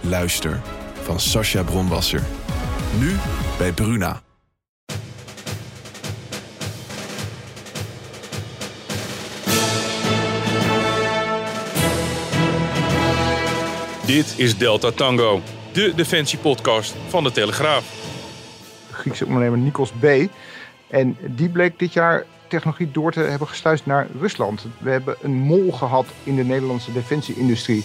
Luister van Sascha Bronwasser. Nu bij Bruna. Dit is Delta Tango, de defensiepodcast van de Telegraaf. Griekse ondernemer Nikos B. En die bleek dit jaar technologie door te hebben gesluist naar Rusland. We hebben een mol gehad in de Nederlandse defensieindustrie.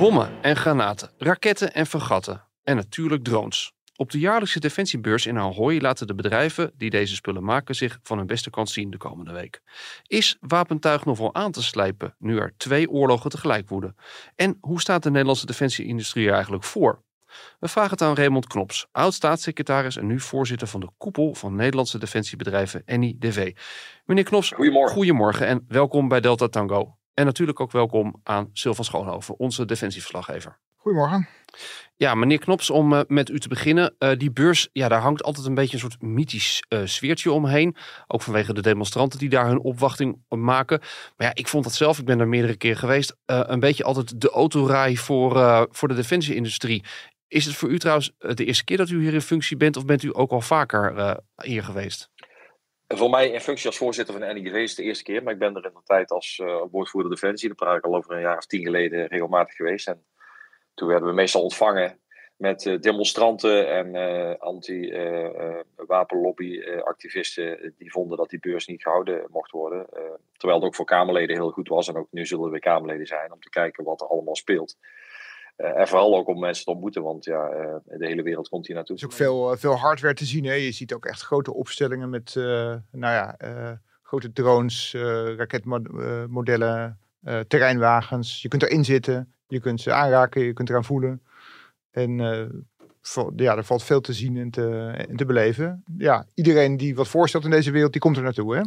Bommen en granaten, raketten en vergatten en natuurlijk drones. Op de jaarlijkse defensiebeurs in Ahoy laten de bedrijven die deze spullen maken zich van hun beste kant zien de komende week. Is wapentuig nog wel aan te slijpen nu er twee oorlogen tegelijk woeden? En hoe staat de Nederlandse defensieindustrie er eigenlijk voor? We vragen het aan Raymond Knops, oud-staatssecretaris en nu voorzitter van de koepel van Nederlandse defensiebedrijven NIDV. Meneer Knops, goedemorgen. goedemorgen en welkom bij Delta Tango. En natuurlijk ook welkom aan Sylvan Schoonhoven, onze defensieverslaggever. Goedemorgen. Ja, meneer Knops, om uh, met u te beginnen. Uh, die beurs, ja, daar hangt altijd een beetje een soort mythisch uh, sfeertje omheen. Ook vanwege de demonstranten die daar hun opwachting maken. Maar ja, ik vond dat zelf, ik ben daar meerdere keer geweest, een beetje altijd de autorij voor, voor de defensieindustrie. Is het voor u trouwens de eerste keer dat u hier in functie bent of bent u ook al vaker hier geweest? Voor mij in functie als voorzitter van de NIDV is het de eerste keer. Maar ik ben er in de tijd als uh, woordvoerder Defensie, daar praat ik al over een jaar of tien geleden, regelmatig geweest. En toen werden we meestal ontvangen met uh, demonstranten en uh, anti-wapenlobby-activisten die vonden dat die beurs niet gehouden mocht worden. terwijl het ook voor Kamerleden heel goed was. En ook nu zullen we Kamerleden zijn om te kijken wat er allemaal speelt. Uh, en vooral ook om mensen te ontmoeten, want ja, uh, de hele wereld komt hier naartoe. Er is ook veel, uh, veel hardware te zien. Hè? Je ziet ook echt grote opstellingen met nou ja, grote drones, raketmodellen, terreinwagens. Je kunt erin zitten, je kunt ze aanraken, je kunt eraan voelen. En ja, er valt veel te zien en te, en te beleven. Ja, iedereen die wat voorstelt in deze wereld, die komt er naartoe. Hè?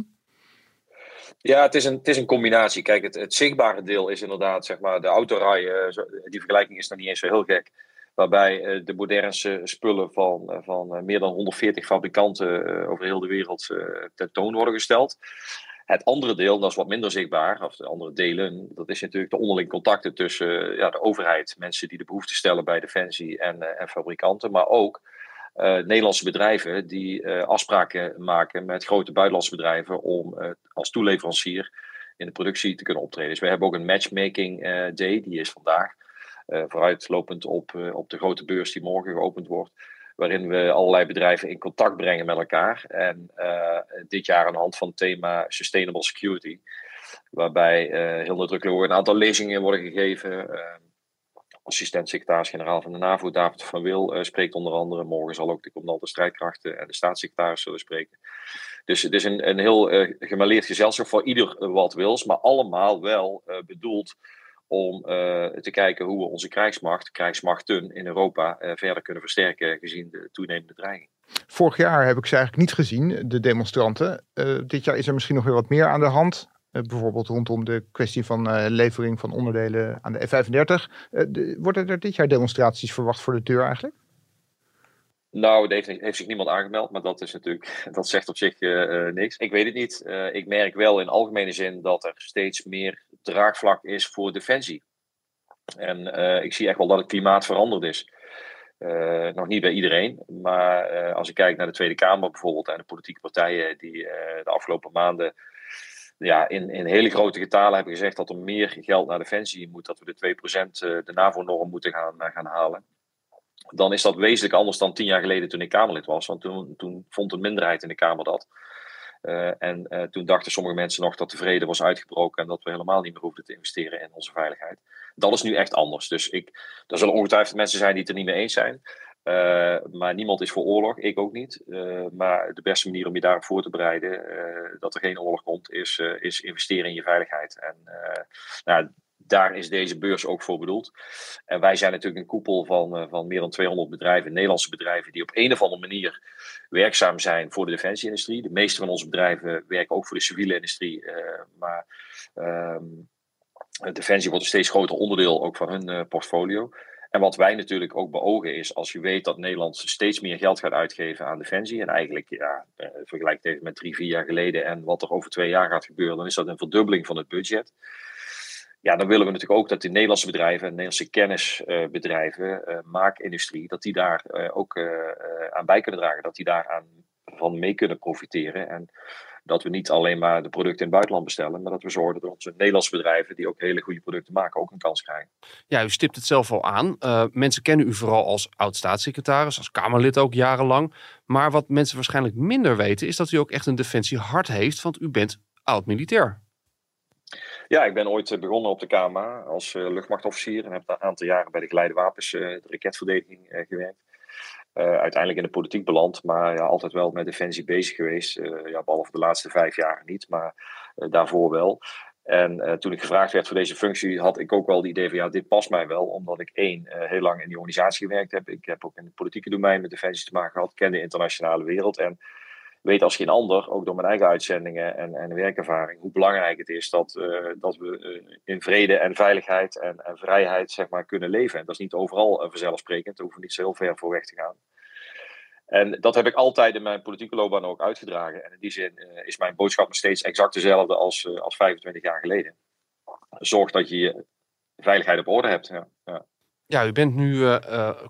Ja, het is een, het is een combinatie. Kijk, het, zichtbare deel is inderdaad, zeg maar, de autorij. die vergelijking is nog niet eens zo heel gek. Waarbij uh, de modernste spullen van, uh, van meer dan 140 fabrikanten over heel de wereld tentoon worden gesteld. Het andere deel, dat is wat minder zichtbaar, of de andere delen, dat is natuurlijk de onderling contacten tussen ja, de overheid, mensen die de behoefte stellen bij Defensie en, en fabrikanten, maar ook Nederlandse bedrijven die uh, afspraken maken met grote buitenlandse bedrijven om uh, als toeleverancier in de productie te kunnen optreden. Dus we hebben ook een matchmaking day, die is vandaag, vooruitlopend op, op de grote beurs die morgen geopend wordt, waarin we allerlei bedrijven in contact brengen met elkaar. En dit jaar aan de hand van het thema Sustainable Security, waarbij heel nadrukkelijk een aantal lezingen worden gegeven assistent-secretaris-generaal van de NAVO, David van Wil, uh, spreekt onder andere. Morgen zal ook de commandant de strijdkrachten en de staatssecretaris zullen spreken. Dus het is een, een heel uh, gemaleerd gezelschap voor ieder wat wils, maar allemaal wel bedoeld om te kijken hoe we onze krijgsmacht, krijgsmachten in Europa, verder kunnen versterken gezien de toenemende dreiging. Vorig jaar heb ik ze eigenlijk niet gezien, de demonstranten. dit jaar is er misschien nog weer wat meer aan de hand. Uh, bijvoorbeeld rondom de kwestie van uh, levering van onderdelen aan de F-35. Uh, worden er dit jaar demonstraties verwacht voor de deur eigenlijk? Nou, heeft, zich niemand aangemeld, maar dat is natuurlijk, dat zegt op zich niks. Ik weet het niet. ik merk wel in algemene zin dat er steeds meer draagvlak is voor defensie. En ik zie echt wel dat het klimaat veranderd is. nog niet bij iedereen, maar als ik kijk naar de Tweede Kamer bijvoorbeeld en de politieke partijen die de afgelopen maanden ja, in, in hele grote getalen hebben gezegd dat er meer geld naar defensie moet, dat we de 2% de NAVO-norm moeten gaan, gaan halen. Dan is dat wezenlijk anders dan tien jaar geleden toen ik Kamerlid was. Want toen, toen vond een minderheid in de Kamer dat. Uh, en toen dachten sommige mensen nog dat de vrede was uitgebroken en dat we helemaal niet meer hoefden te investeren in onze veiligheid. Dat is nu echt anders. Dus ik, er zullen ongetwijfeld mensen zijn die het er niet mee eens zijn. Uh, maar niemand is voor oorlog, ik ook niet. Uh, maar de beste manier om je daarop voor te bereiden uh, dat er geen oorlog komt, is, is investeren in je veiligheid. En nou, daar is deze beurs ook voor bedoeld. En wij zijn natuurlijk een koepel van, van meer dan 200 bedrijven, Nederlandse bedrijven, die op een of andere manier werkzaam zijn voor de defensieindustrie. De meeste van onze bedrijven werken ook voor de civiele industrie. maar ehm, defensie wordt een steeds groter onderdeel ook van hun portfolio. En wat wij natuurlijk ook beogen is, als je weet dat Nederland steeds meer geld gaat uitgeven aan defensie, en eigenlijk, ja, eh, vergelijk het even met drie, vier jaar geleden en wat er over twee jaar gaat gebeuren, dan is dat een verdubbeling van het budget. Ja, dan willen we natuurlijk ook dat de Nederlandse bedrijven, Nederlandse kennisbedrijven, uh, maakindustrie, dat die daar uh, ook aan bij kunnen dragen, dat die daar aan van mee kunnen profiteren. En dat we niet alleen maar de producten in het buitenland bestellen, maar dat we zorgen dat onze Nederlandse bedrijven, die ook hele goede producten maken, ook een kans krijgen. Ja, u stipt het zelf al aan. Uh, mensen kennen u vooral als oud-staatssecretaris, als Kamerlid ook jarenlang. Maar wat mensen waarschijnlijk minder weten, is dat u ook echt een defensiehart heeft, want u bent oud-militair. Ja, ik ben ooit eh, begonnen op de KMA als uh, luchtmachtofficier en heb een aantal jaren bij de geleide wapens, de raketverdediging, gewerkt. Uh, uiteindelijk in de politiek beland, maar ja, altijd wel met defensie bezig geweest. Uh, ja, behalve de laatste vijf jaar niet, maar uh, daarvoor wel. En toen ik gevraagd werd voor deze functie, had ik ook wel het idee van ja, dit past mij wel, omdat ik één, heel lang in die organisatie gewerkt heb. Ik heb ook in het politieke domein met defensie te maken gehad, ken de internationale wereld. En weet als geen ander, ook door mijn eigen uitzendingen en, en werkervaring, hoe belangrijk het is dat, uh, dat we uh, in vrede en veiligheid en, en, vrijheid zeg maar, kunnen leven. En dat is niet overal uh, vanzelfsprekend, daar hoeven niet zo heel ver voor weg te gaan. En dat heb ik altijd in mijn politieke loopbaan ook uitgedragen. En in die zin is mijn boodschap nog steeds exact dezelfde als, als 25 jaar geleden. Zorg dat je je veiligheid op orde hebt. Ja. ja. Ja, u bent nu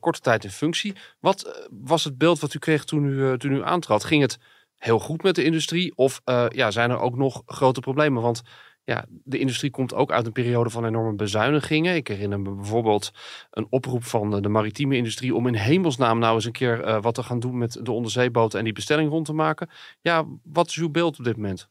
korte tijd in functie. Wat was het beeld wat u kreeg toen u, toen u aantrad? Ging het heel goed met de industrie? Of uh, ja, zijn er ook nog grote problemen? Want ja, de industrie komt ook uit een periode van enorme bezuinigingen. Ik herinner me bijvoorbeeld een oproep van de maritieme industrie om in hemelsnaam nou eens een keer uh, wat te gaan doen met de onderzeeboten en die bestelling rond te maken. Ja, wat is uw beeld op dit moment?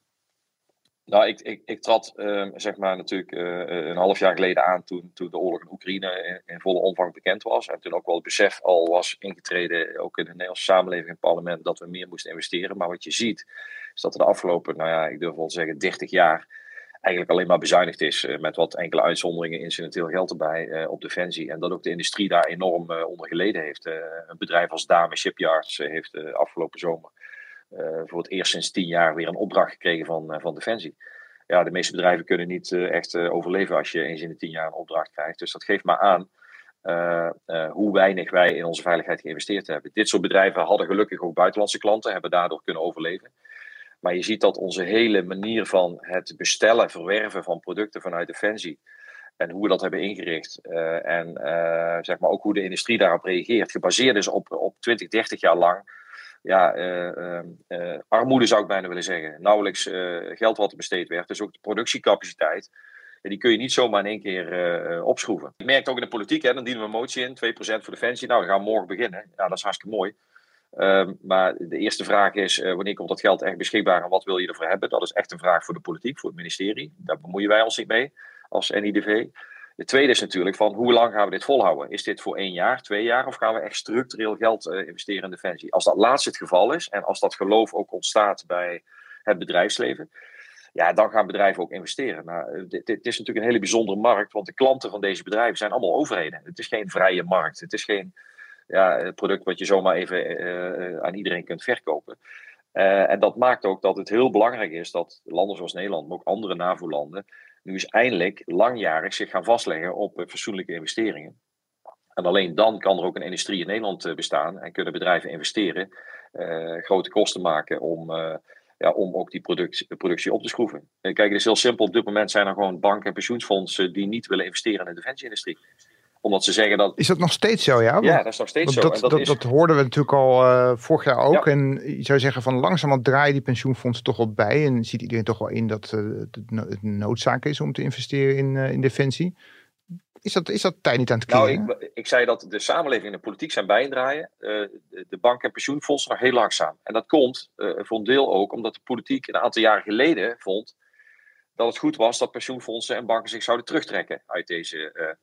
Nou, ik, ik, ik trad uh, zeg maar natuurlijk uh, een half jaar geleden aan toen, toen de oorlog in Oekraïne in, volle omvang bekend was. En toen ook wel het besef al was ingetreden, ook in de Nederlandse samenleving en het parlement, dat we meer moesten investeren. Maar wat je ziet, is dat er de afgelopen, nou ja, ik durf wel te zeggen, 30 jaar eigenlijk alleen maar bezuinigd is. Uh, met wat enkele uitzonderingen, incidenteel geld erbij op defensie. En dat ook de industrie daar enorm onder geleden heeft. een bedrijf als Dame Shipyards heeft afgelopen zomer voor het eerst sinds tien jaar weer een opdracht gekregen van, uh, van Defensie. Ja, de meeste bedrijven kunnen niet uh, echt overleven als je eens in de tien jaar een opdracht krijgt. Dus dat geeft maar aan hoe weinig wij in onze veiligheid geïnvesteerd hebben. Dit soort bedrijven hadden gelukkig ook buitenlandse klanten, hebben daardoor kunnen overleven. Maar je ziet dat onze hele manier van het bestellen, verwerven van producten vanuit Defensie en hoe we dat hebben ingericht. En zeg maar ook hoe de industrie daarop reageert. Gebaseerd is op, op 20, 30 jaar lang ja, uh, armoede zou ik bijna willen zeggen. Nauwelijks geld wat er besteed werd. Dus ook de productiecapaciteit. die kun je niet zomaar in één keer opschroeven. Je merkt ook in de politiek, hè, dan dienen we een motie in, 2% voor defensie. Nou, we gaan morgen beginnen. Ja, dat is hartstikke mooi. Um, maar de eerste vraag is, wanneer komt dat geld echt beschikbaar en wat wil je ervoor hebben? Dat is echt een vraag voor de politiek, voor het ministerie. Daar bemoeien wij ons niet mee als NIDV. De tweede is natuurlijk van hoe lang gaan we dit volhouden? Is dit voor één jaar, twee jaar of gaan we echt structureel geld uh, investeren in defensie? Als dat laatste het geval is en als dat geloof ook ontstaat bij het bedrijfsleven, ja, dan gaan bedrijven ook investeren. Uh, dit, is natuurlijk een hele bijzondere markt, want de klanten van deze bedrijven zijn allemaal overheden. Het is geen vrije markt. Het is geen ja, product wat je zomaar even uh, aan iedereen kunt verkopen. en dat maakt ook dat het heel belangrijk is dat landen zoals Nederland, maar ook andere NAVO-landen, nu is eindelijk langjarig zich gaan vastleggen op uh, fatsoenlijke investeringen. En alleen dan kan er ook een industrie in Nederland uh, bestaan en kunnen bedrijven investeren, uh, grote kosten maken om, ja, om ook die productie, productie op te schroeven. kijk, het is heel simpel. Op dit moment zijn er gewoon banken en pensioenfondsen die niet willen investeren in de defensieindustrie omdat ze zeggen dat. Is dat nog steeds zo, ja? ja, dat is nog steeds zo. Dat, dat, is... dat, hoorden we natuurlijk al uh, vorig jaar ook. Ja. En je zou zeggen van langzamerhand draaien die pensioenfondsen toch wel bij. En ziet iedereen toch wel in dat uh, het noodzaak is om te investeren in, uh, in defensie. Is dat, is dat tijd niet aan het keren? Nou, ik, ik, zei dat de samenleving en de politiek zijn bijdraaien. de, de banken en pensioenfondsen nog heel langzaam. En dat komt voor een deel ook omdat de politiek een aantal jaren geleden vond dat het goed was dat pensioenfondsen en banken zich zouden terugtrekken uit deze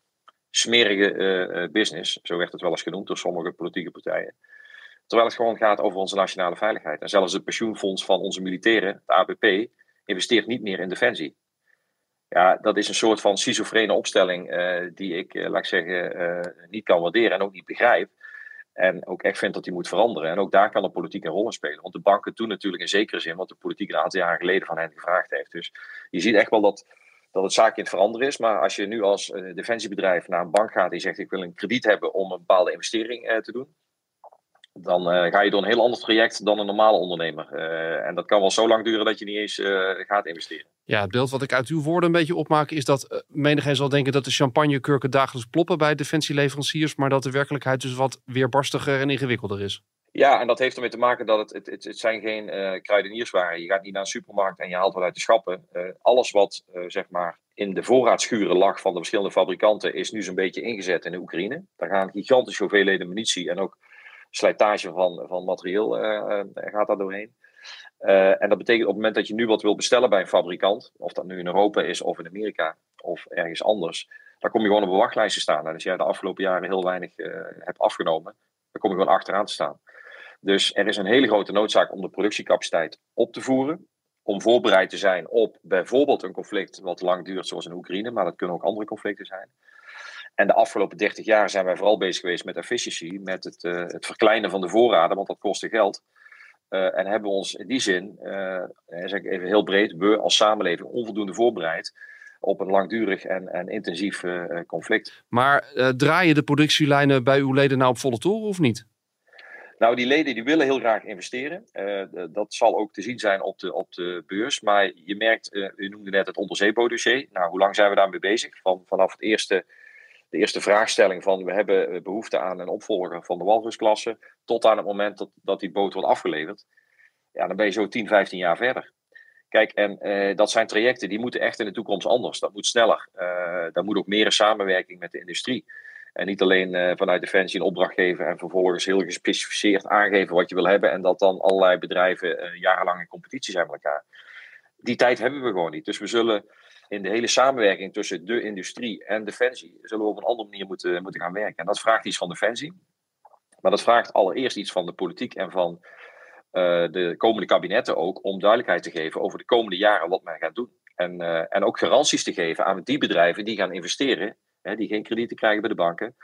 smerige uh, business. Zo werd het wel eens genoemd door sommige politieke partijen. Terwijl het gewoon gaat over onze nationale veiligheid. En zelfs het pensioenfonds van onze militairen, de ABP, investeert niet meer in defensie. Ja, dat is een soort van schizofrene opstelling die ik, laat ik zeggen, niet kan waarderen en ook niet begrijp. En ook echt vind dat die moet veranderen. En ook daar kan de politiek een rol in spelen. Want de banken doen natuurlijk in zekere zin wat de politiek een aantal jaren geleden van hen gevraagd heeft. Dus je ziet echt wel dat, dat het zaakje in het veranderen is. Maar als je nu als uh, defensiebedrijf naar een bank gaat die zegt ik wil een krediet hebben om een bepaalde investering uh, te doen dan uh, ga je door een heel ander traject dan een normale ondernemer. En dat kan wel zo lang duren dat je niet eens gaat investeren. Ja, het beeld wat ik uit uw woorden een beetje opmaak is dat menigeen zal denken dat de champagnekurken dagelijks ploppen bij defensieleveranciers, maar dat de werkelijkheid dus wat weerbarstiger en ingewikkelder is. Ja, en dat heeft ermee te maken dat het, het, het, zijn geen kruidenierswaren. Je gaat niet naar een supermarkt en je haalt wat uit de schappen. alles wat zeg maar in de voorraadschuren lag van de verschillende fabrikanten is nu zo'n beetje ingezet in de Oekraïne. Daar gaan gigantische hoeveelheden munitie en ook slijtage van, van materieel uh, gaat daar doorheen. Uh, en dat betekent op het moment dat je nu wat wil bestellen bij een fabrikant, of dat nu in Europa is of in Amerika of ergens anders, dan kom je gewoon op een wachtlijst te staan. En als jij de afgelopen jaren heel weinig uh, hebt afgenomen, dan kom je gewoon achteraan te staan. Dus er is een hele grote noodzaak om de productiecapaciteit op te voeren. Om voorbereid te zijn op bijvoorbeeld een conflict wat lang duurt, zoals in Oekraïne, maar dat kunnen ook andere conflicten zijn. En de afgelopen 30 jaar zijn wij vooral bezig geweest met efficiency, met het, uh, het verkleinen van de voorraden, want dat kostte geld. Uh, en hebben we ons in die zin, uh, zeg ik even heel breed, we als samenleving onvoldoende voorbereid op een langdurig en, en intensief conflict. Maar draaien de productielijnen bij uw leden nou op volle toren of niet? Nou, die leden die willen heel graag investeren. dat zal ook te zien zijn op de, op de beurs. Maar je merkt, u noemde net het onderzeebootdossier. Nou, hoe lang zijn we daarmee bezig? Van, vanaf het eerste de eerste vraagstelling van we hebben eh, behoefte aan een opvolger van de walrusklasse, tot aan het moment dat, dat die boot wordt afgeleverd. Ja, dan ben je zo 10, 15 jaar verder. Kijk, en eh, dat zijn trajecten die moeten echt in de toekomst anders. Dat moet sneller. Daar moet ook meer samenwerking met de industrie. En niet alleen uh, vanuit Defensie een opdracht geven en vervolgens heel gespecificeerd aangeven wat je wil hebben. En dat dan allerlei bedrijven jarenlang in competitie zijn met elkaar. Die tijd hebben we gewoon niet. Dus we zullen in de hele samenwerking tussen de industrie en Defensie zullen we op een andere manier moeten, moeten gaan werken. En dat vraagt iets van Defensie. Maar dat vraagt allereerst iets van de politiek en van uh, de komende kabinetten ook om duidelijkheid te geven over de komende jaren wat men gaat doen. En, en ook garanties te geven aan die bedrijven die gaan investeren, die geen kredieten krijgen bij de banken,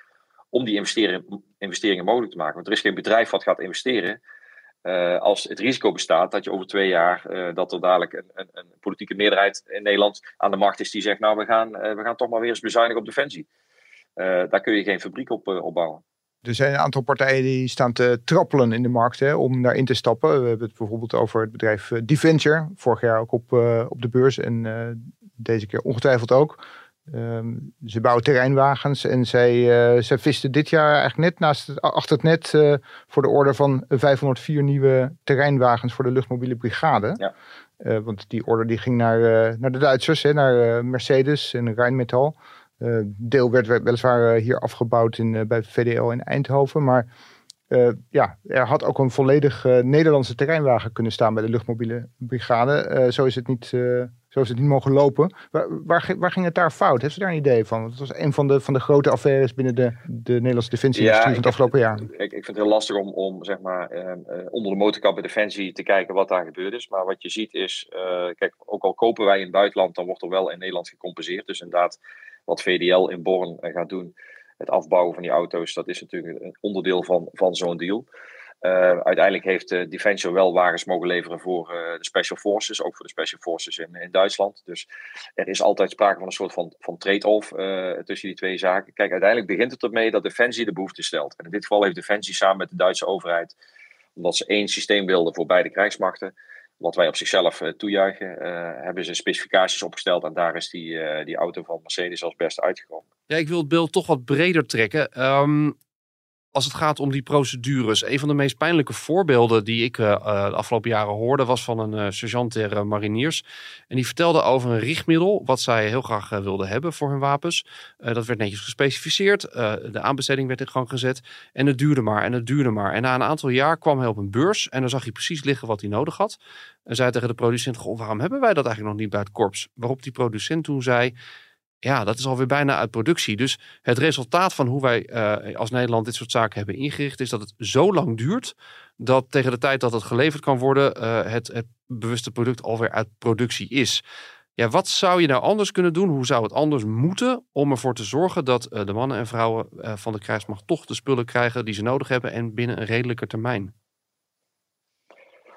om die investeringen, investeringen mogelijk te maken. Want er is geen bedrijf wat gaat investeren uh, als het risico bestaat dat je over twee jaar uh, dat er dadelijk een, een, een, politieke meerderheid in Nederland aan de macht is die zegt, nou we gaan, uh, we gaan toch maar weer eens bezuinigen op defensie. daar kun je geen fabriek op, op bouwen. Er zijn een aantal partijen die staan te trappelen in de markt hè, om daarin te stappen. We hebben het bijvoorbeeld over het bedrijf Deventure, vorig jaar ook op, op de beurs en deze keer ongetwijfeld ook. Um, ze bouwen terreinwagens en zij, uh, zij visten dit jaar eigenlijk net naast achter het net uh, voor de orde van 504 nieuwe terreinwagens voor de luchtmobiele brigade. Ja. Uh, want die order die ging naar, naar de Duitsers, hè, naar Mercedes en Rheinmetall. deel werd weliswaar hier afgebouwd in, bij VDL in Eindhoven, maar ja, er had ook een volledig Nederlandse terreinwagen kunnen staan bij de luchtmobiele brigade. zo is het niet zo is het niet mogen lopen. Waar, waar, waar, ging het daar fout? Heeft u daar een idee van? Want het was een van de, van de grote affaires binnen de, de Nederlandse defensie-industrie van het afgelopen jaar. Ik, ik vind het heel lastig om, om zeg maar, eh, eh, onder de motorkap bij Defensie te kijken wat daar gebeurd is. Maar wat je ziet is, uh, kijk, ook al kopen wij in het buitenland, dan wordt er wel in Nederland gecompenseerd. Dus inderdaad, wat VDL in Born gaat doen, het afbouwen van die auto's, dat is natuurlijk een onderdeel van, van zo'n deal. Uh, uiteindelijk heeft uh, Defensie wel wagens mogen leveren voor uh, de Special Forces, ook voor de Special Forces in, in, Duitsland. Dus er is altijd sprake van een soort van, van trade-off tussen die twee zaken. Kijk, uiteindelijk begint het ermee dat Defensie de behoefte stelt. En in dit geval heeft Defensie samen met de Duitse overheid, omdat ze één systeem wilden voor beide krijgsmachten, wat wij op zichzelf toejuichen, hebben ze specificaties opgesteld. En daar is die, die auto van Mercedes als beste uitgekomen. Ja, ik wil het beeld toch wat breder trekken. Um, als het gaat om die procedures. Een van de meest pijnlijke voorbeelden die ik uh, de afgelopen jaren hoorde, was van een uh, sergeant der mariniers. En die vertelde over een richtmiddel wat zij heel graag wilden hebben voor hun wapens. dat werd netjes gespecificeerd. de aanbesteding werd in gang gezet. En het duurde maar en het duurde maar. En na een aantal jaar kwam hij op een beurs en dan zag hij precies liggen wat hij nodig had. En zei tegen de producent: Goh, waarom hebben wij dat eigenlijk nog niet bij het korps? Waarop die producent toen zei ja, dat is alweer bijna uit productie. Dus het resultaat van hoe wij uh, als Nederland dit soort zaken hebben ingericht, is dat het zo lang duurt dat tegen de tijd dat het geleverd kan worden, uh, het, het bewuste product alweer uit productie is. Ja, wat zou je nou anders kunnen doen? Hoe zou het anders moeten om ervoor te zorgen dat de mannen en vrouwen van de krijgsmacht toch de spullen krijgen die ze nodig hebben en binnen een redelijke termijn?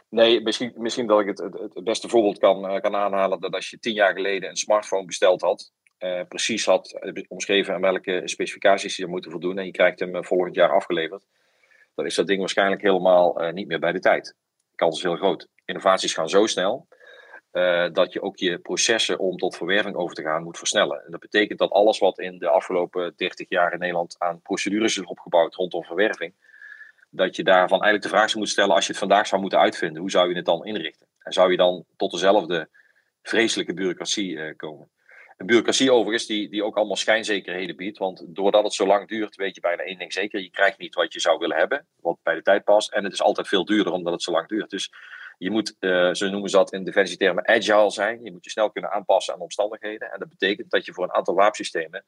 Nee, misschien, misschien dat ik het, het, beste voorbeeld kan, kan aanhalen dat als je tien jaar geleden een smartphone besteld had, uh, precies had omschreven aan welke specificaties je moeten voldoen en je krijgt hem volgend jaar afgeleverd, dan is dat ding waarschijnlijk helemaal niet meer bij de tijd. De kans is heel groot. Innovaties gaan zo snel dat je ook je processen om tot verwerving over te gaan moet versnellen. En dat betekent dat alles wat in de afgelopen 30 jaar in Nederland aan procedures is opgebouwd rondom verwerving, dat je daarvan eigenlijk de vraag zou moeten stellen als je het vandaag zou moeten uitvinden, hoe zou je het dan inrichten? En zou je dan tot dezelfde vreselijke bureaucratie komen? Een bureaucratie overigens die, die ook allemaal schijnzekerheden biedt. Want doordat het zo lang duurt, weet je bijna één ding zeker. Je krijgt niet wat je zou willen hebben, wat bij de tijd past. En het is altijd veel duurder omdat het zo lang duurt. Dus je moet, uh, zo noemen ze dat in defensietermen, agile zijn. Je moet je snel kunnen aanpassen aan omstandigheden. En dat betekent dat je voor een aantal wapensystemen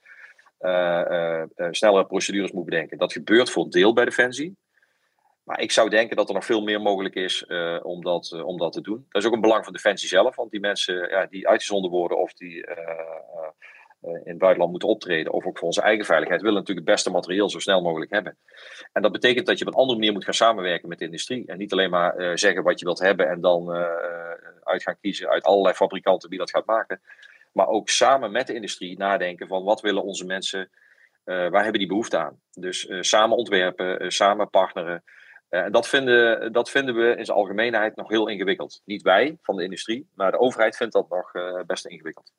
uh, uh, snellere procedures moet bedenken. Dat gebeurt voor deel bij Defensie. Maar ik zou denken dat er nog veel meer mogelijk is uh, om, dat, uh, om dat te doen. Dat is ook een belang van Defensie zelf, want die mensen ja, die uitgezonden worden of die uh, in het buitenland moeten optreden, of ook voor onze eigen veiligheid, willen natuurlijk het beste materieel zo snel mogelijk hebben. En dat betekent dat je op een andere manier moet gaan samenwerken met de industrie. En niet alleen maar zeggen wat je wilt hebben en dan uit gaan kiezen uit allerlei fabrikanten die dat gaat maken. Maar ook samen met de industrie nadenken van wat willen onze mensen, waar hebben die behoefte aan. Dus samen ontwerpen, samen partneren. Uh, dat, vinden, dat vinden we in zijn algemeenheid nog heel ingewikkeld. Niet wij van de industrie, maar de overheid vindt dat nog uh, best ingewikkeld.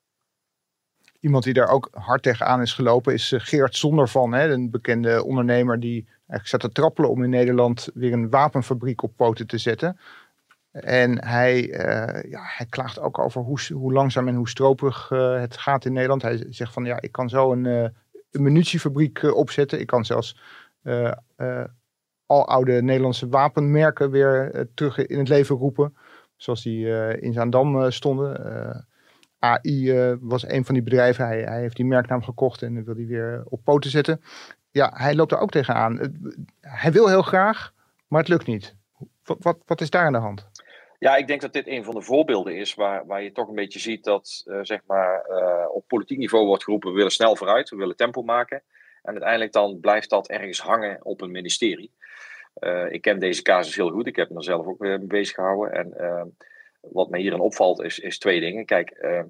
Iemand die daar ook hard tegenaan is gelopen is uh, Geert Zondervan, hè, een bekende ondernemer die eigenlijk zat te trappelen om in Nederland weer een wapenfabriek op poten te zetten. En hij, ja, hij klaagt ook over hoe, hoe langzaam en hoe stroperig het gaat in Nederland. Hij zegt van ja, ik kan zo een, een munitiefabriek opzetten. Ik kan zelfs al oude Nederlandse wapenmerken weer uh, terug in het leven roepen. Zoals die uh, in Zaandam uh, stonden. AI was een van die bedrijven. Hij, hij, heeft die merknaam gekocht en wil die weer op poten zetten. Ja, hij loopt er ook tegenaan. hij wil heel graag, maar het lukt niet. Wat, wat, wat, is daar aan de hand? Ja, ik denk dat dit een van de voorbeelden is waar, waar je toch een beetje ziet dat zeg maar, op politiek niveau wordt geroepen: we willen snel vooruit, we willen tempo maken. En uiteindelijk dan blijft dat ergens hangen op een ministerie. Uh, ik ken deze casus heel goed. Ik heb me er zelf ook mee bezig gehouden. En uh, wat me hierin opvalt is, is twee dingen. Kijk, uh,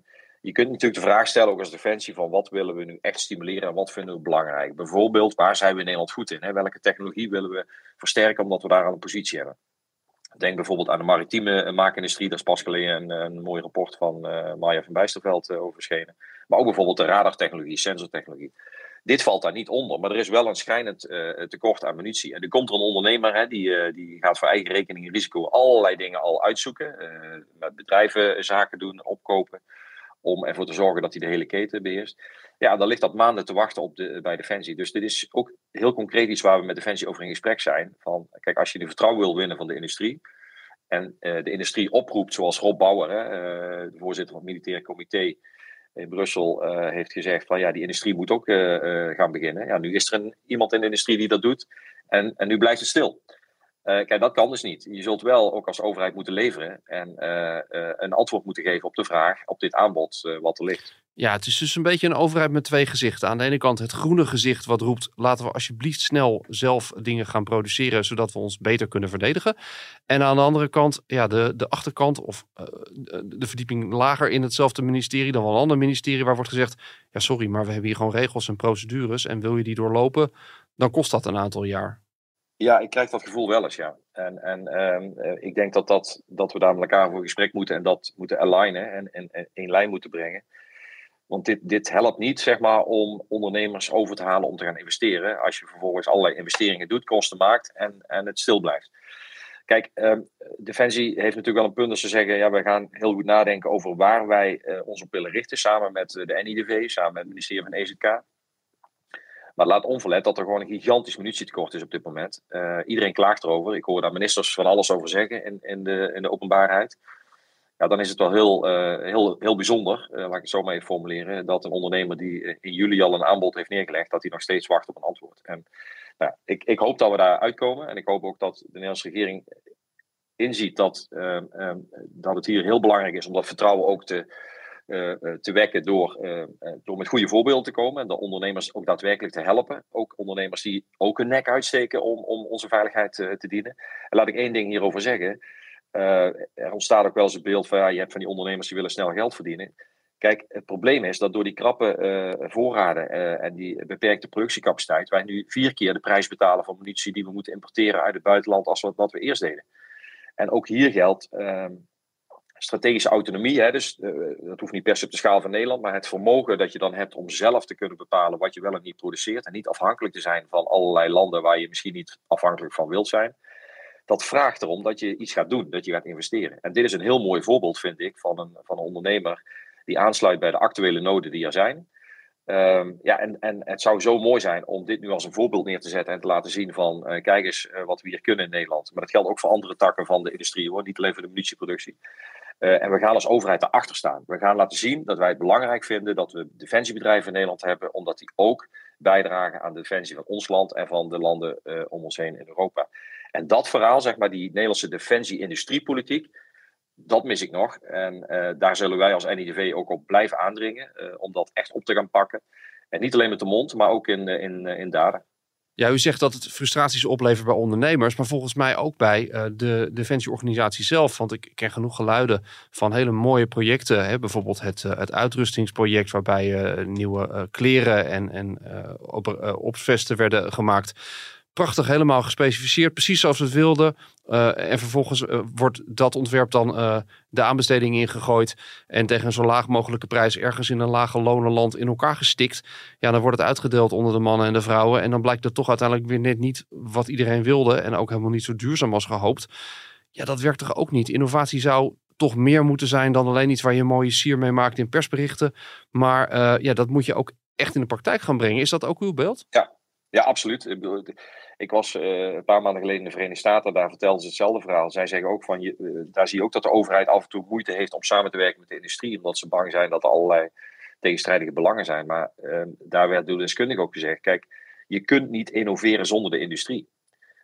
je kunt natuurlijk de vraag stellen, ook als defensie, van wat willen we nu echt stimuleren en wat vinden we belangrijk? Bijvoorbeeld, waar zijn we in Nederland goed in? Hè? Welke technologie willen we versterken omdat we daar een positie hebben? Denk bijvoorbeeld aan de maritieme maakindustrie. Daar is pas geleden een, mooi rapport van Maya van Bijsterveld over. Maar ook bijvoorbeeld de radartechnologie, sensortechnologie. Dit valt daar niet onder, maar er is wel een schijnend uh, tekort aan munitie. En er komt er een ondernemer, hè, die, uh, die gaat voor eigen rekening en risico allerlei dingen al uitzoeken. Uh, met bedrijven zaken doen, opkopen, om ervoor te zorgen dat hij de hele keten beheerst. Ja, dan ligt dat maanden te wachten op de, bij Defensie. Dus dit is ook heel concreet iets waar we met Defensie over in gesprek zijn. Van, kijk, als je de vertrouwen wil winnen van de industrie, en de industrie oproept, zoals Rob Bauer, de voorzitter van het militaire comité, in Brussel uh, heeft gezegd van ja, die industrie moet ook uh, uh, gaan beginnen. Ja, nu is er een, iemand in de industrie die dat doet en, en nu blijft het stil. Kijk, dat kan dus niet. Je zult wel ook als overheid moeten leveren en een antwoord moeten geven op de vraag, op dit aanbod wat er ligt. Ja, het is dus een beetje een overheid met twee gezichten. Aan de ene kant het groene gezicht wat roept... laten we alsjeblieft snel zelf dingen gaan produceren... zodat we ons beter kunnen verdedigen. En aan de andere kant ja, de, de achterkant of de verdieping lager in hetzelfde ministerie... dan wel een ander ministerie waar wordt gezegd... ja, sorry, maar we hebben hier gewoon regels en procedures... en wil je die doorlopen, dan kost dat een aantal jaar. Ja, ik krijg dat gevoel wel eens, ja. En, en um, ik denk dat, dat, dat we daar met elkaar voor gesprek moeten... en dat moeten alignen en, en, en in lijn moeten brengen... Want dit, dit helpt niet zeg maar, om ondernemers over te halen om te gaan investeren. Als je vervolgens allerlei investeringen doet, kosten maakt en, en het stil blijft. Kijk, eh, Defensie heeft natuurlijk wel een punt als ze zeggen: ja, we gaan heel goed nadenken over waar wij uh, ons op willen richten. Samen met de NIDV, samen met het ministerie van EZK. Maar laat onverlet dat er gewoon een gigantisch munitietekort is op dit moment. Uh, iedereen klaagt erover. Ik hoor daar ministers van alles over zeggen in, in, de, in de openbaarheid ja, dan is het wel heel, uh, heel, heel bijzonder, uh, laat ik het zo maar even formuleren, dat een ondernemer die in juli al een aanbod heeft neergelegd, dat hij nog steeds wacht op een antwoord. En nou, ik, ik hoop dat we daar uitkomen en ik hoop ook dat de Nederlandse regering inziet dat, dat het hier heel belangrijk is om dat vertrouwen ook te, te wekken door, door met goede voorbeelden te komen. En de ondernemers ook daadwerkelijk te helpen. Ook ondernemers die ook hun nek uitsteken om, om onze veiligheid te dienen. En laat ik één ding hierover zeggen. er ontstaat ook wel eens een beeld van ja, je hebt van die ondernemers die willen snel geld verdienen. Kijk, het probleem is dat door die krappe voorraden en die beperkte productiecapaciteit, wij nu vier keer de prijs betalen van munitie die we moeten importeren uit het buitenland als wat, wat we eerst deden. En ook hier geldt uh, strategische autonomie. Hè, dus uh, dat hoeft niet per se op de schaal van Nederland, maar het vermogen dat je dan hebt om zelf te kunnen bepalen wat je wel en niet produceert. En niet afhankelijk te zijn van allerlei landen waar je misschien niet afhankelijk van wilt zijn. Dat vraagt erom dat je iets gaat doen, dat je gaat investeren. En dit is een heel mooi voorbeeld, vind ik, van een, van een ondernemer die aansluit bij de actuele noden die er zijn. Um, ja, en, en het zou zo mooi zijn om dit nu als een voorbeeld neer te zetten en te laten zien van uh, kijk eens uh, wat we hier kunnen in Nederland. Maar dat geldt ook voor andere takken van de industrie hoor, niet alleen voor de munitieproductie. Uh, en we gaan als overheid daarachter staan. We gaan laten zien dat wij het belangrijk vinden dat we defensiebedrijven in Nederland hebben, omdat die ook bijdragen aan de defensie van ons land en van de landen om ons heen in Europa. En dat verhaal, zeg maar, die Nederlandse defensie-industriepolitiek, dat mis ik nog. En uh, daar zullen wij als NIDV ook op blijven aandringen. Om dat echt op te gaan pakken. En niet alleen met de mond, maar ook in, in, in daden. Ja, u zegt dat het frustraties oplevert bij ondernemers, maar volgens mij ook bij uh, de defensieorganisatie zelf. Want ik ken genoeg geluiden van hele mooie projecten. Hè? Bijvoorbeeld het, uh, het uitrustingsproject, waarbij uh, nieuwe kleren en, en op, opvesten werden gemaakt prachtig helemaal gespecificeerd, precies zoals we het wilden. Uh, en vervolgens uh, wordt dat ontwerp dan uh, de aanbesteding ingegooid en tegen een zo laag mogelijke prijs ergens in een lage lonenland in elkaar gestikt. Ja, dan wordt het uitgedeeld onder de mannen en de vrouwen en dan blijkt het toch uiteindelijk weer net niet wat iedereen wilde en ook helemaal niet zo duurzaam als gehoopt. Ja, dat werkt toch ook niet. Innovatie zou toch meer moeten zijn dan alleen iets waar je een mooie sier mee maakt in persberichten. Maar ja, dat moet je ook echt in de praktijk gaan brengen. Is dat ook uw beeld? Ja, ja, absoluut. Ik was uh, een paar maanden geleden in de Verenigde Staten, daar vertelden ze hetzelfde verhaal. Zij zeggen ook van, je, uh, daar zie je ook dat de overheid af en toe moeite heeft om samen te werken met de industrie, omdat ze bang zijn dat er allerlei tegenstrijdige belangen zijn. Maar uh, daar werd door de deskundige ook gezegd, kijk, je kunt niet innoveren zonder de industrie.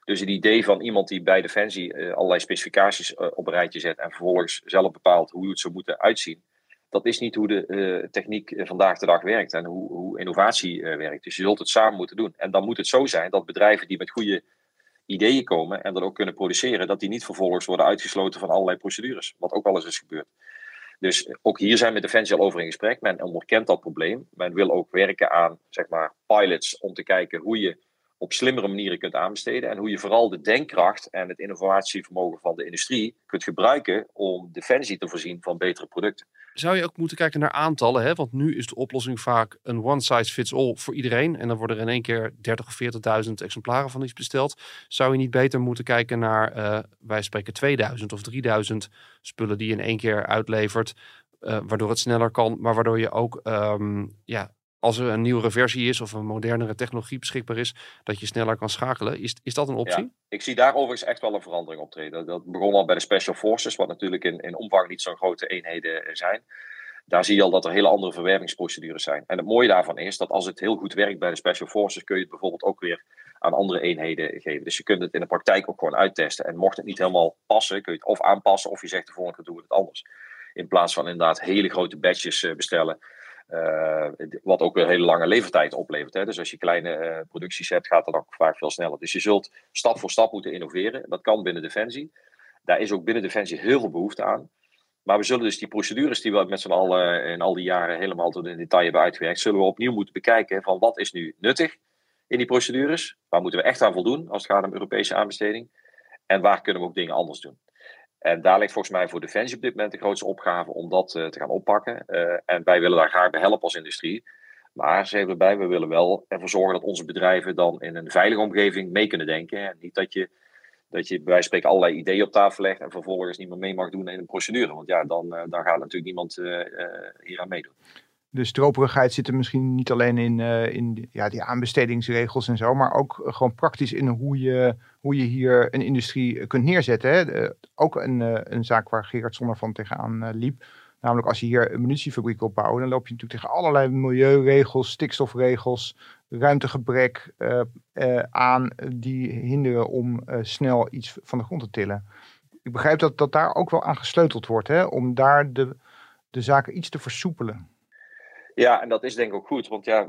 Dus het idee van iemand die bij Defensie allerlei specificaties op een rijtje zet en vervolgens zelf bepaalt hoe het zou moeten uitzien, dat is niet hoe de uh, techniek eh, vandaag de dag werkt en hoe, hoe innovatie uh, werkt. Dus je zult het samen moeten doen. En dan moet het zo zijn dat bedrijven die met goede ideeën komen en dat ook kunnen produceren, dat die niet vervolgens worden uitgesloten van allerlei procedures. Wat ook wel eens is gebeurd. Dus ook hier zijn we met Defensie al over in gesprek. Men onderkent dat probleem. Men wil ook werken aan zeg maar, pilots om te kijken hoe je op slimmere manieren kunt aanbesteden. En hoe je vooral de denkkracht en het innovatievermogen van de industrie kunt gebruiken om defensie te voorzien van betere producten. Zou je ook moeten kijken naar aantallen? Hè? Want nu is de oplossing vaak een one size fits all voor iedereen. En dan worden er in één keer 30 of 40.000 exemplaren van iets besteld. Zou je niet beter moeten kijken naar, uh, wij spreken 2000 of 3000 spullen die je in één keer uitlevert. Uh, waardoor het sneller kan, maar waardoor je ook um, ja, als er een nieuwere versie is of een modernere technologie beschikbaar is, dat je sneller kan schakelen. Is, is dat een optie? Ja, ik zie daar overigens echt wel een verandering optreden. Dat begon al bij de Special Forces, wat natuurlijk in, in omvang niet zo'n grote eenheden eh, zijn. Daar zie je al dat er hele andere verwervingsprocedures zijn. En het mooie daarvan is dat als het heel goed werkt bij de Special Forces, kun je het bijvoorbeeld ook weer aan andere eenheden geven. Dus je kunt het in de praktijk ook gewoon uittesten. En mocht het niet helemaal passen, kun je het of aanpassen of je zegt de volgende keer doen we het anders. In plaats van inderdaad hele grote batches eh, bestellen wat ook een hele lange levertijd oplevert. Hè. Dus als je kleine uh, producties hebt, gaat dat ook vaak veel sneller. Dus je zult stap voor stap moeten innoveren. Dat kan binnen Defensie. Daar is ook binnen Defensie heel veel behoefte aan. Maar we zullen dus die procedures die we met z'n allen in al die jaren helemaal tot in detail hebben uitgewerkt, zullen we opnieuw moeten bekijken van wat is nu nuttig in die procedures? Waar moeten we echt aan voldoen als het gaat om Europese aanbesteding? En waar kunnen we ook dingen anders doen? En daar ligt volgens mij voor Defensie op dit moment de grootste opgave om dat uh, te gaan oppakken. Uh, en wij willen daar graag bij helpen als industrie. Maar ze hebben erbij, we willen wel ervoor zorgen dat onze bedrijven dan in een veilige omgeving mee kunnen denken. En niet dat je, dat je bij wijze van spreken allerlei ideeën op tafel legt en vervolgens niet meer mee mag doen in een procedure. Want ja, dan, uh, dan gaat natuurlijk niemand hier aan meedoen de stroperigheid zit er misschien niet alleen in, in ja, die aanbestedingsregels en zo, maar ook gewoon praktisch in hoe je, hoe je hier een industrie kunt neerzetten. Hè. ook een, uh, een zaak waar Gerard Zonner van tegenaan uh, liep. Namelijk als je hier een munitiefabriek opbouwt, dan loop je natuurlijk tegen allerlei milieuregels, stikstofregels, ruimtegebrek aan die hinderen om snel iets van de grond te tillen. Ik begrijp dat, dat daar ook wel aan gesleuteld wordt, hè, om daar de de zaken iets te versoepelen. Ja, en dat is denk ik ook goed, want ja,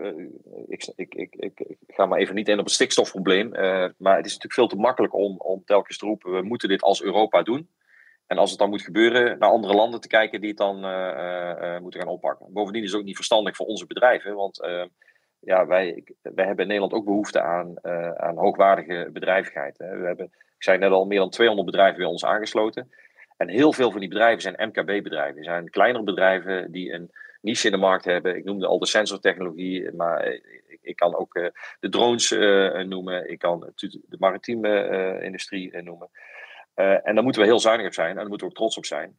ik, ik, ik, ik, ga maar even niet in op het stikstofprobleem, maar het is natuurlijk veel te makkelijk om, om telkens te roepen, we moeten dit als Europa doen. En als het dan moet gebeuren, naar andere landen te kijken die het dan moeten gaan oppakken. Bovendien is het ook niet verstandig voor onze bedrijven, want ja, wij, wij hebben in Nederland ook behoefte aan, aan hoogwaardige bedrijvigheid. Hè. We hebben, ik zei net al, meer dan 200 bedrijven bij ons aangesloten. En heel veel van die bedrijven zijn MKB-bedrijven. zijn kleinere bedrijven die een niche in de markt hebben. Ik noemde al de sensortechnologie, maar ik, ik kan ook uh, de drones uh, noemen. Ik kan de maritieme industrie noemen. en daar moeten we heel zuinig op zijn en daar moeten we ook trots op zijn.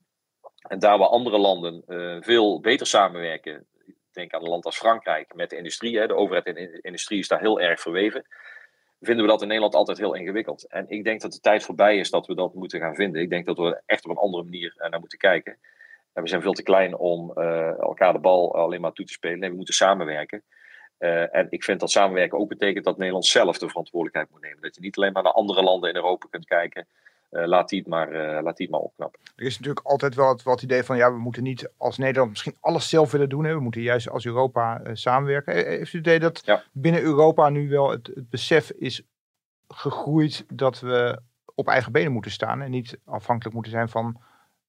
En daar waar andere landen veel beter samenwerken, denk aan een land als Frankrijk met de industrie. Hè, de overheid en de industrie is daar heel erg verweven. Vinden we dat in Nederland altijd heel ingewikkeld. En ik denk dat de tijd voorbij is dat we dat moeten gaan vinden. Ik denk dat we echt op een andere manier naar moeten kijken. En we zijn veel te klein om uh, elkaar de bal alleen maar toe te spelen. Nee, we moeten samenwerken. Uh, en ik vind dat samenwerken ook betekent dat Nederland zelf de verantwoordelijkheid moet nemen. Dat je niet alleen maar naar andere landen in Europa kunt kijken. Uh, laat, die het maar, uh, laat die het maar opknappen. Er is natuurlijk altijd wel het, wat idee van, ja, we moeten niet als Nederland misschien alles zelf willen doen. Hè. We moeten juist als Europa samenwerken. Heeft u het idee dat ja. binnen Europa nu wel het, het, besef is gegroeid dat we op eigen benen moeten staan en niet afhankelijk moeten zijn van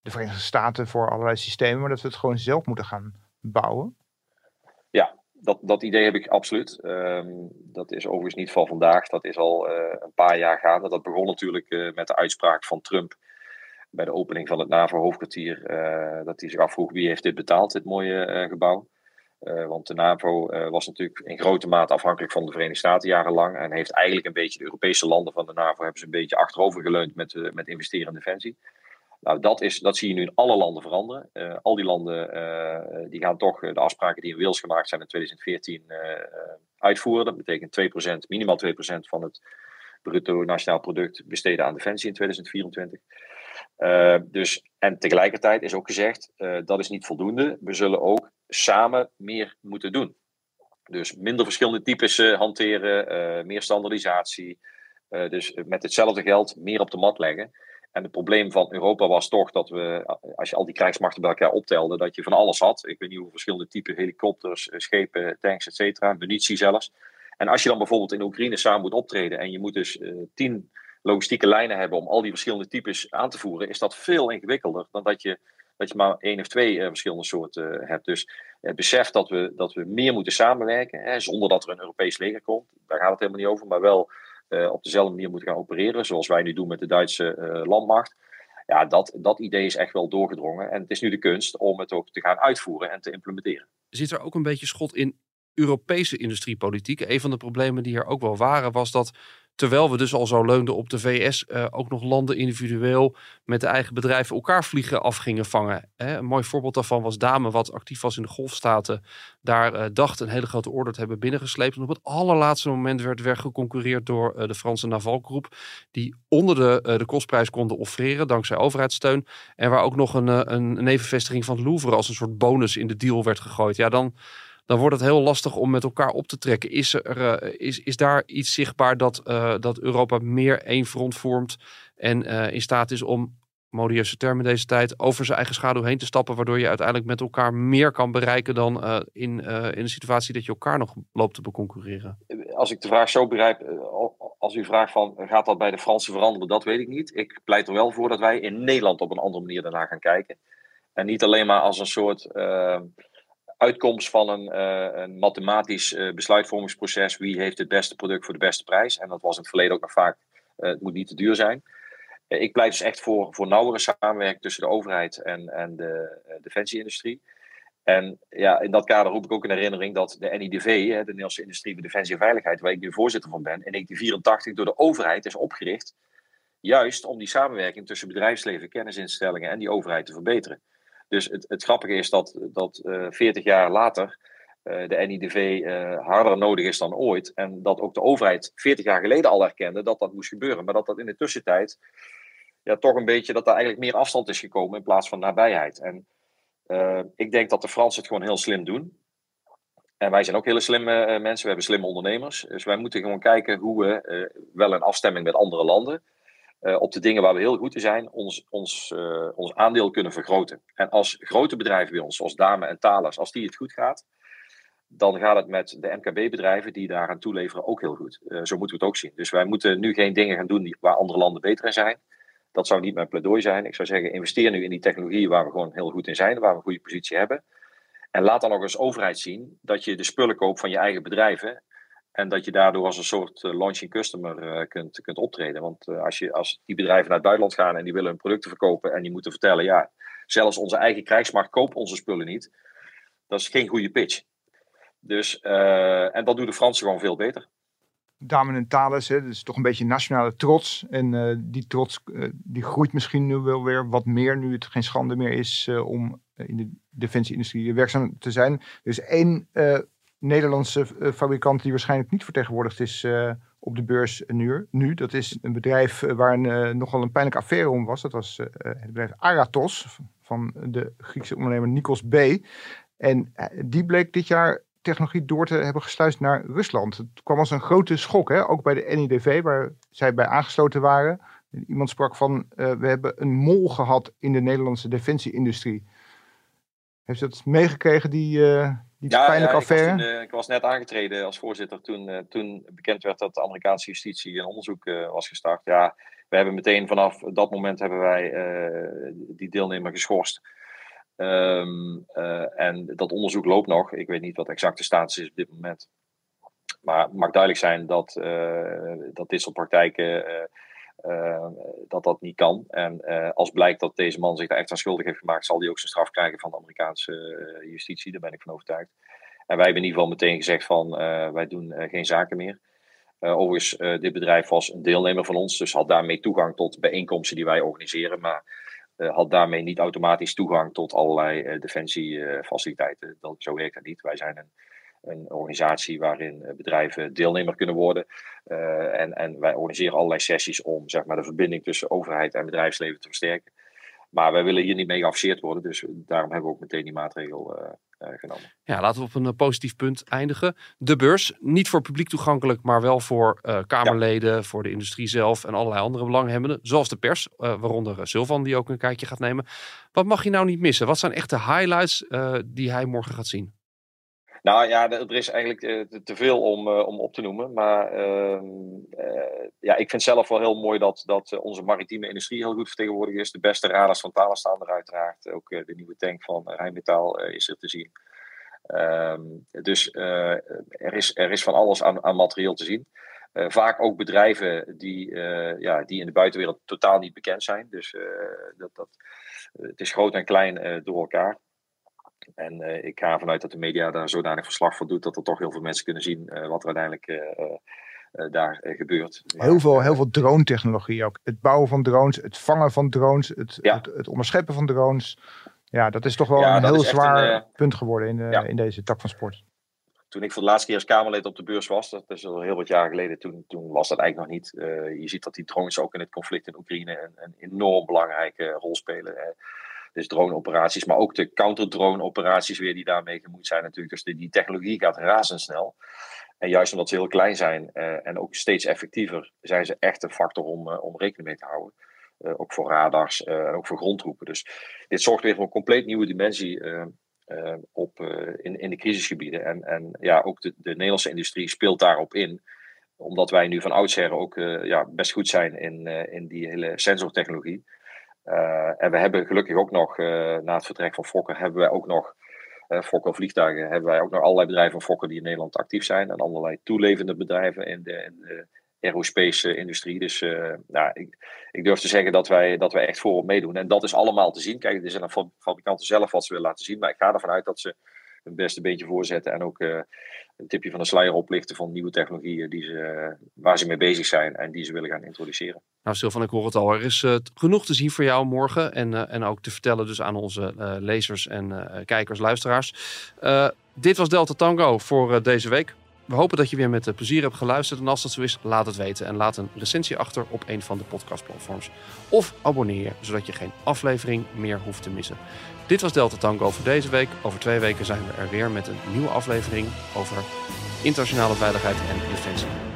de Verenigde Staten voor allerlei systemen, maar dat we het gewoon zelf moeten gaan bouwen? Ja, dat, dat idee heb ik absoluut. Um, dat is overigens niet van vandaag. Dat is al uh, een paar jaar gaande. Dat begon natuurlijk uh, met de uitspraak van Trump bij de opening van het NAVO-hoofdkwartier. Uh, dat hij zich afvroeg wie heeft dit betaald, dit mooie gebouw. want de NAVO was natuurlijk in grote mate afhankelijk van de Verenigde Staten jarenlang. En heeft eigenlijk een beetje de Europese landen van de NAVO hebben ze een beetje achterover geleund met, met investeren in defensie. Nou, dat, is, dat zie je nu in alle landen veranderen. Uh, al die landen uh, die gaan toch de afspraken die in Wales gemaakt zijn in 2014 uh, uitvoeren. Dat betekent 2%, minimaal 2% van het bruto nationaal product besteden aan defensie in 2024. dus, en tegelijkertijd is ook gezegd, dat is niet voldoende. We zullen ook samen meer moeten doen. Dus minder verschillende types hanteren, meer standaardisatie. dus met hetzelfde geld meer op de mat leggen. En het probleem van Europa was toch dat we, als je al die krijgsmachten bij elkaar optelde, dat je van alles had. Ik weet niet hoeveel verschillende typen helikopters, eh, schepen, tanks, et cetera, munitie zelfs. En als je dan bijvoorbeeld in Oekraïne samen moet optreden en je moet dus uh, tien logistieke lijnen hebben om al die verschillende types aan te voeren, is dat veel ingewikkelder dan dat je, dat je maar één of twee uh, verschillende soorten hebt. Dus besef dat we, dat we meer moeten samenwerken, hè, zonder dat er een Europees leger komt, daar gaat het helemaal niet over, maar wel op dezelfde manier moeten gaan opereren, zoals wij nu doen met de Duitse uh, landmacht. Ja, dat, dat idee is echt wel doorgedrongen. En het is nu de kunst om het ook te gaan uitvoeren en te implementeren. Zit er ook een beetje schot in Europese industriepolitiek? Een van de problemen die er ook wel waren, was dat Terwijl we dus al zo leunden op de VS, uh, ook nog landen individueel met de eigen bedrijven elkaar vliegen af gingen vangen. Hè? Een mooi voorbeeld daarvan was Dame, wat actief was in de golfstaten. Daar uh, dacht een hele grote order te hebben binnengesleept. En op het allerlaatste moment werd weer geconcurreerd door uh, de Franse Navalgroep. Die onder de, de kostprijs konden offreren, dankzij overheidssteun. En waar ook nog een, een nevenvestiging van het Louvre als een soort bonus in de deal werd gegooid. Ja, dan dan wordt het heel lastig om met elkaar op te trekken. Is, er, uh, is, is daar iets zichtbaar dat, uh, dat Europa meer één front vormt en uh, in staat is om, modieuze termen deze tijd, over zijn eigen schaduw heen te stappen, waardoor je uiteindelijk met elkaar meer kan bereiken dan in, in een situatie dat je elkaar nog loopt te beconcurreren? Als ik de vraag zo begrijp, als u vraagt van gaat dat bij de Fransen veranderen, dat weet ik niet. Ik pleit er wel voor dat wij in Nederland op een andere manier daarna gaan kijken. En niet alleen maar als een soort uitkomst van een, uh, een mathematisch uh, besluitvormingsproces. Wie heeft het beste product voor de beste prijs? En dat was in het verleden ook nog vaak, uh, het moet niet te duur zijn. ik pleit dus echt voor, voor nauwere samenwerking tussen de overheid en, en de defensieindustrie. En ja, in dat kader roep ik ook in herinnering dat de NIDV, de Nederlandse Industrie voor Defensie en Veiligheid, waar ik nu voorzitter van ben, in 1984 door de overheid is opgericht. Juist om die samenwerking tussen bedrijfsleven, kennisinstellingen en die overheid te verbeteren. Dus het, het grappige is dat, dat uh, eh, 40 jaar later uh, de NIDV eh, harder nodig is dan ooit. En dat ook de overheid 40 jaar geleden al erkende dat dat moest gebeuren. Maar dat dat in de tussentijd ja, toch een beetje dat er eigenlijk meer afstand is gekomen in plaats van nabijheid. En ik denk dat de Fransen het gewoon heel slim doen. En wij zijn ook hele slimme mensen. We hebben slimme ondernemers. Dus wij moeten gewoon kijken hoe we, wel in afstemming met andere landen, op de dingen waar we heel goed in zijn, ons, ons, ons aandeel kunnen vergroten. En als grote bedrijven bij ons, zoals Dame en Thales, als die het goed gaat, dan gaat het met de MKB-bedrijven die daaraan toeleveren ook heel goed. zo moeten we het ook zien. Dus wij moeten nu geen dingen gaan doen die, waar andere landen beter in zijn. Dat zou niet mijn pleidooi zijn. Ik zou zeggen, investeer nu in die technologieën waar we gewoon heel goed in zijn, waar we een goede positie hebben. En laat dan ook als overheid zien dat je de spullen koopt van je eigen bedrijven. En dat je daardoor als een soort uh, launching customer uh, kunt, kunt optreden. Want uh, als, je, als die bedrijven naar het buitenland gaan en die willen hun producten verkopen en die moeten vertellen, ja, zelfs onze eigen krijgsmacht koopt onze spullen niet. Dat is geen goede pitch. Dus, en dat doen de Fransen gewoon veel beter. Damen en Thales, hè, dat is toch een beetje nationale trots. En die trots die groeit misschien nu wel weer wat meer, nu het geen schande meer is om in de defensieindustrie werkzaam te zijn. Er is één Nederlandse uh, fabrikant die waarschijnlijk niet vertegenwoordigd is uh, op de beurs nu. nu. Dat is een bedrijf waar een, nogal een pijnlijke affaire om was. Dat was het bedrijf Aratos van de Griekse ondernemer Nikos B. En die bleek dit jaar technologie door te hebben gesluist naar Rusland. Het kwam als een grote schok, hè? ook bij de NIDV, waar zij bij aangesloten waren. Iemand sprak van, we hebben een mol gehad in de Nederlandse defensieindustrie. Heeft u dat meegekregen, die, die ja, pijnlijke ja, affaire? Ik was, ik was, net aangetreden als voorzitter toen, uh, toen bekend werd dat de Amerikaanse justitie een onderzoek was gestart. Ja, we hebben meteen vanaf dat moment hebben wij die deelnemer geschorst. Um, en dat onderzoek loopt nog. Ik weet niet wat de exacte status is op dit moment. Maar het mag duidelijk zijn dat, dat dit soort praktijken uh, dat dat niet kan. En uh, als blijkt dat deze man zich daar echt aan schuldig heeft gemaakt, zal hij ook zijn straf krijgen van de Amerikaanse uh, justitie. Daar ben ik van overtuigd. En wij hebben in ieder geval meteen gezegd van wij doen geen zaken meer. overigens, dit bedrijf was een deelnemer van ons, dus had daarmee toegang tot bijeenkomsten die wij organiseren. Maar had daarmee niet automatisch toegang tot allerlei defensiefaciliteiten. dat, zo werkt dat niet. Wij zijn een een organisatie waarin eh, bedrijven deelnemer kunnen worden. Uh, en, en wij organiseren allerlei sessies om zeg maar, de verbinding tussen overheid en bedrijfsleven te versterken. Maar wij willen hier niet mee geafficeerd worden, dus daarom hebben we ook meteen die maatregel uh, uh, genomen. Ja, laten we op een positief punt eindigen. De beurs, niet voor publiek toegankelijk, maar wel voor Kamerleden, ja. voor de industrie zelf en allerlei andere belanghebbenden, zoals de pers, waaronder Sylvan die ook een kijkje gaat nemen. Wat mag je nou niet missen? Wat zijn echt de highlights die hij morgen gaat zien? Nou ja, er is eigenlijk uh, te veel om, uh, om op te noemen. Maar uh, ja, ik vind zelf wel heel mooi dat, dat onze maritieme industrie heel goed vertegenwoordigd is. De beste radars van Thales staan er uiteraard. Ook de nieuwe tank van Rijnmetaal is er te zien. Ehm, dus er, is, er is van alles aan, aan materieel te zien. vaak ook bedrijven die, ja, die in de buitenwereld totaal niet bekend zijn. Dus dat, dat, het is groot en klein door elkaar. En uh, ik ga ervan uit dat de media daar zodanig verslag van doet dat er toch heel veel mensen kunnen zien uh, wat er uiteindelijk uh, daar gebeurt. Heel veel, heel veel drone-technologie ook. Het bouwen van drones, het vangen van drones, het, ja. het, het, onderscheppen van drones. Ja, dat is toch wel ja, een heel zwaar een, punt geworden in, de, in deze tak van sport. Toen ik voor de laatste keer als Kamerlid op de beurs was, dat is al heel wat jaar geleden, toen, toen was dat eigenlijk nog niet. je ziet dat die drones ook in het conflict in Oekraïne een, een enorm belangrijke rol spelen. Dus drone-operaties, maar ook de counter-drone-operaties weer die daarmee gemoeid zijn natuurlijk. Dus die, technologie gaat razendsnel. En juist omdat ze heel klein zijn uh, en ook steeds effectiever, zijn ze echt een factor om, uh, om rekening mee te houden. Uh, ook voor radars en ook voor grondtroepen. Dus dit zorgt weer voor een compleet nieuwe dimensie op, in, in de crisisgebieden. En, en ja, ook de, de Nederlandse industrie speelt daarop in omdat wij nu van oudsher ook ja, best goed zijn in, in die hele sensortechnologie. Uh, en we hebben gelukkig ook nog, uh, na het vertrek van Fokker, hebben wij ook nog, uh, Fokker vliegtuigen, hebben wij ook nog allerlei bedrijven van Fokker die in Nederland actief zijn. En allerlei toelevende bedrijven in de, aerospace industrie. Dus nou, ik, ik, durf te zeggen dat wij, dat wij echt voorop meedoen. En dat is allemaal te zien. Kijk, het is aan de fabrikanten zelf wat ze willen laten zien. Maar ik ga ervan uit dat ze hun beste beentje voorzetten. En ook een tipje van de sluier oplichten van nieuwe technologieën die ze, waar ze mee bezig zijn en die ze willen gaan introduceren. Nou, Sylvan, ik hoor het al. Er is uh, genoeg te zien voor jou morgen. En, en ook te vertellen dus aan onze lezers en kijkers, luisteraars. dit was Delta Tango voor deze week. We hopen dat je weer met plezier hebt geluisterd. En als dat zo is, laat het weten. En laat een recensie achter op een van de podcastplatforms. Of abonneer je, zodat je geen aflevering meer hoeft te missen. Dit was Delta Tango voor deze week. Over twee weken zijn we er weer met een nieuwe aflevering over internationale veiligheid en defensie.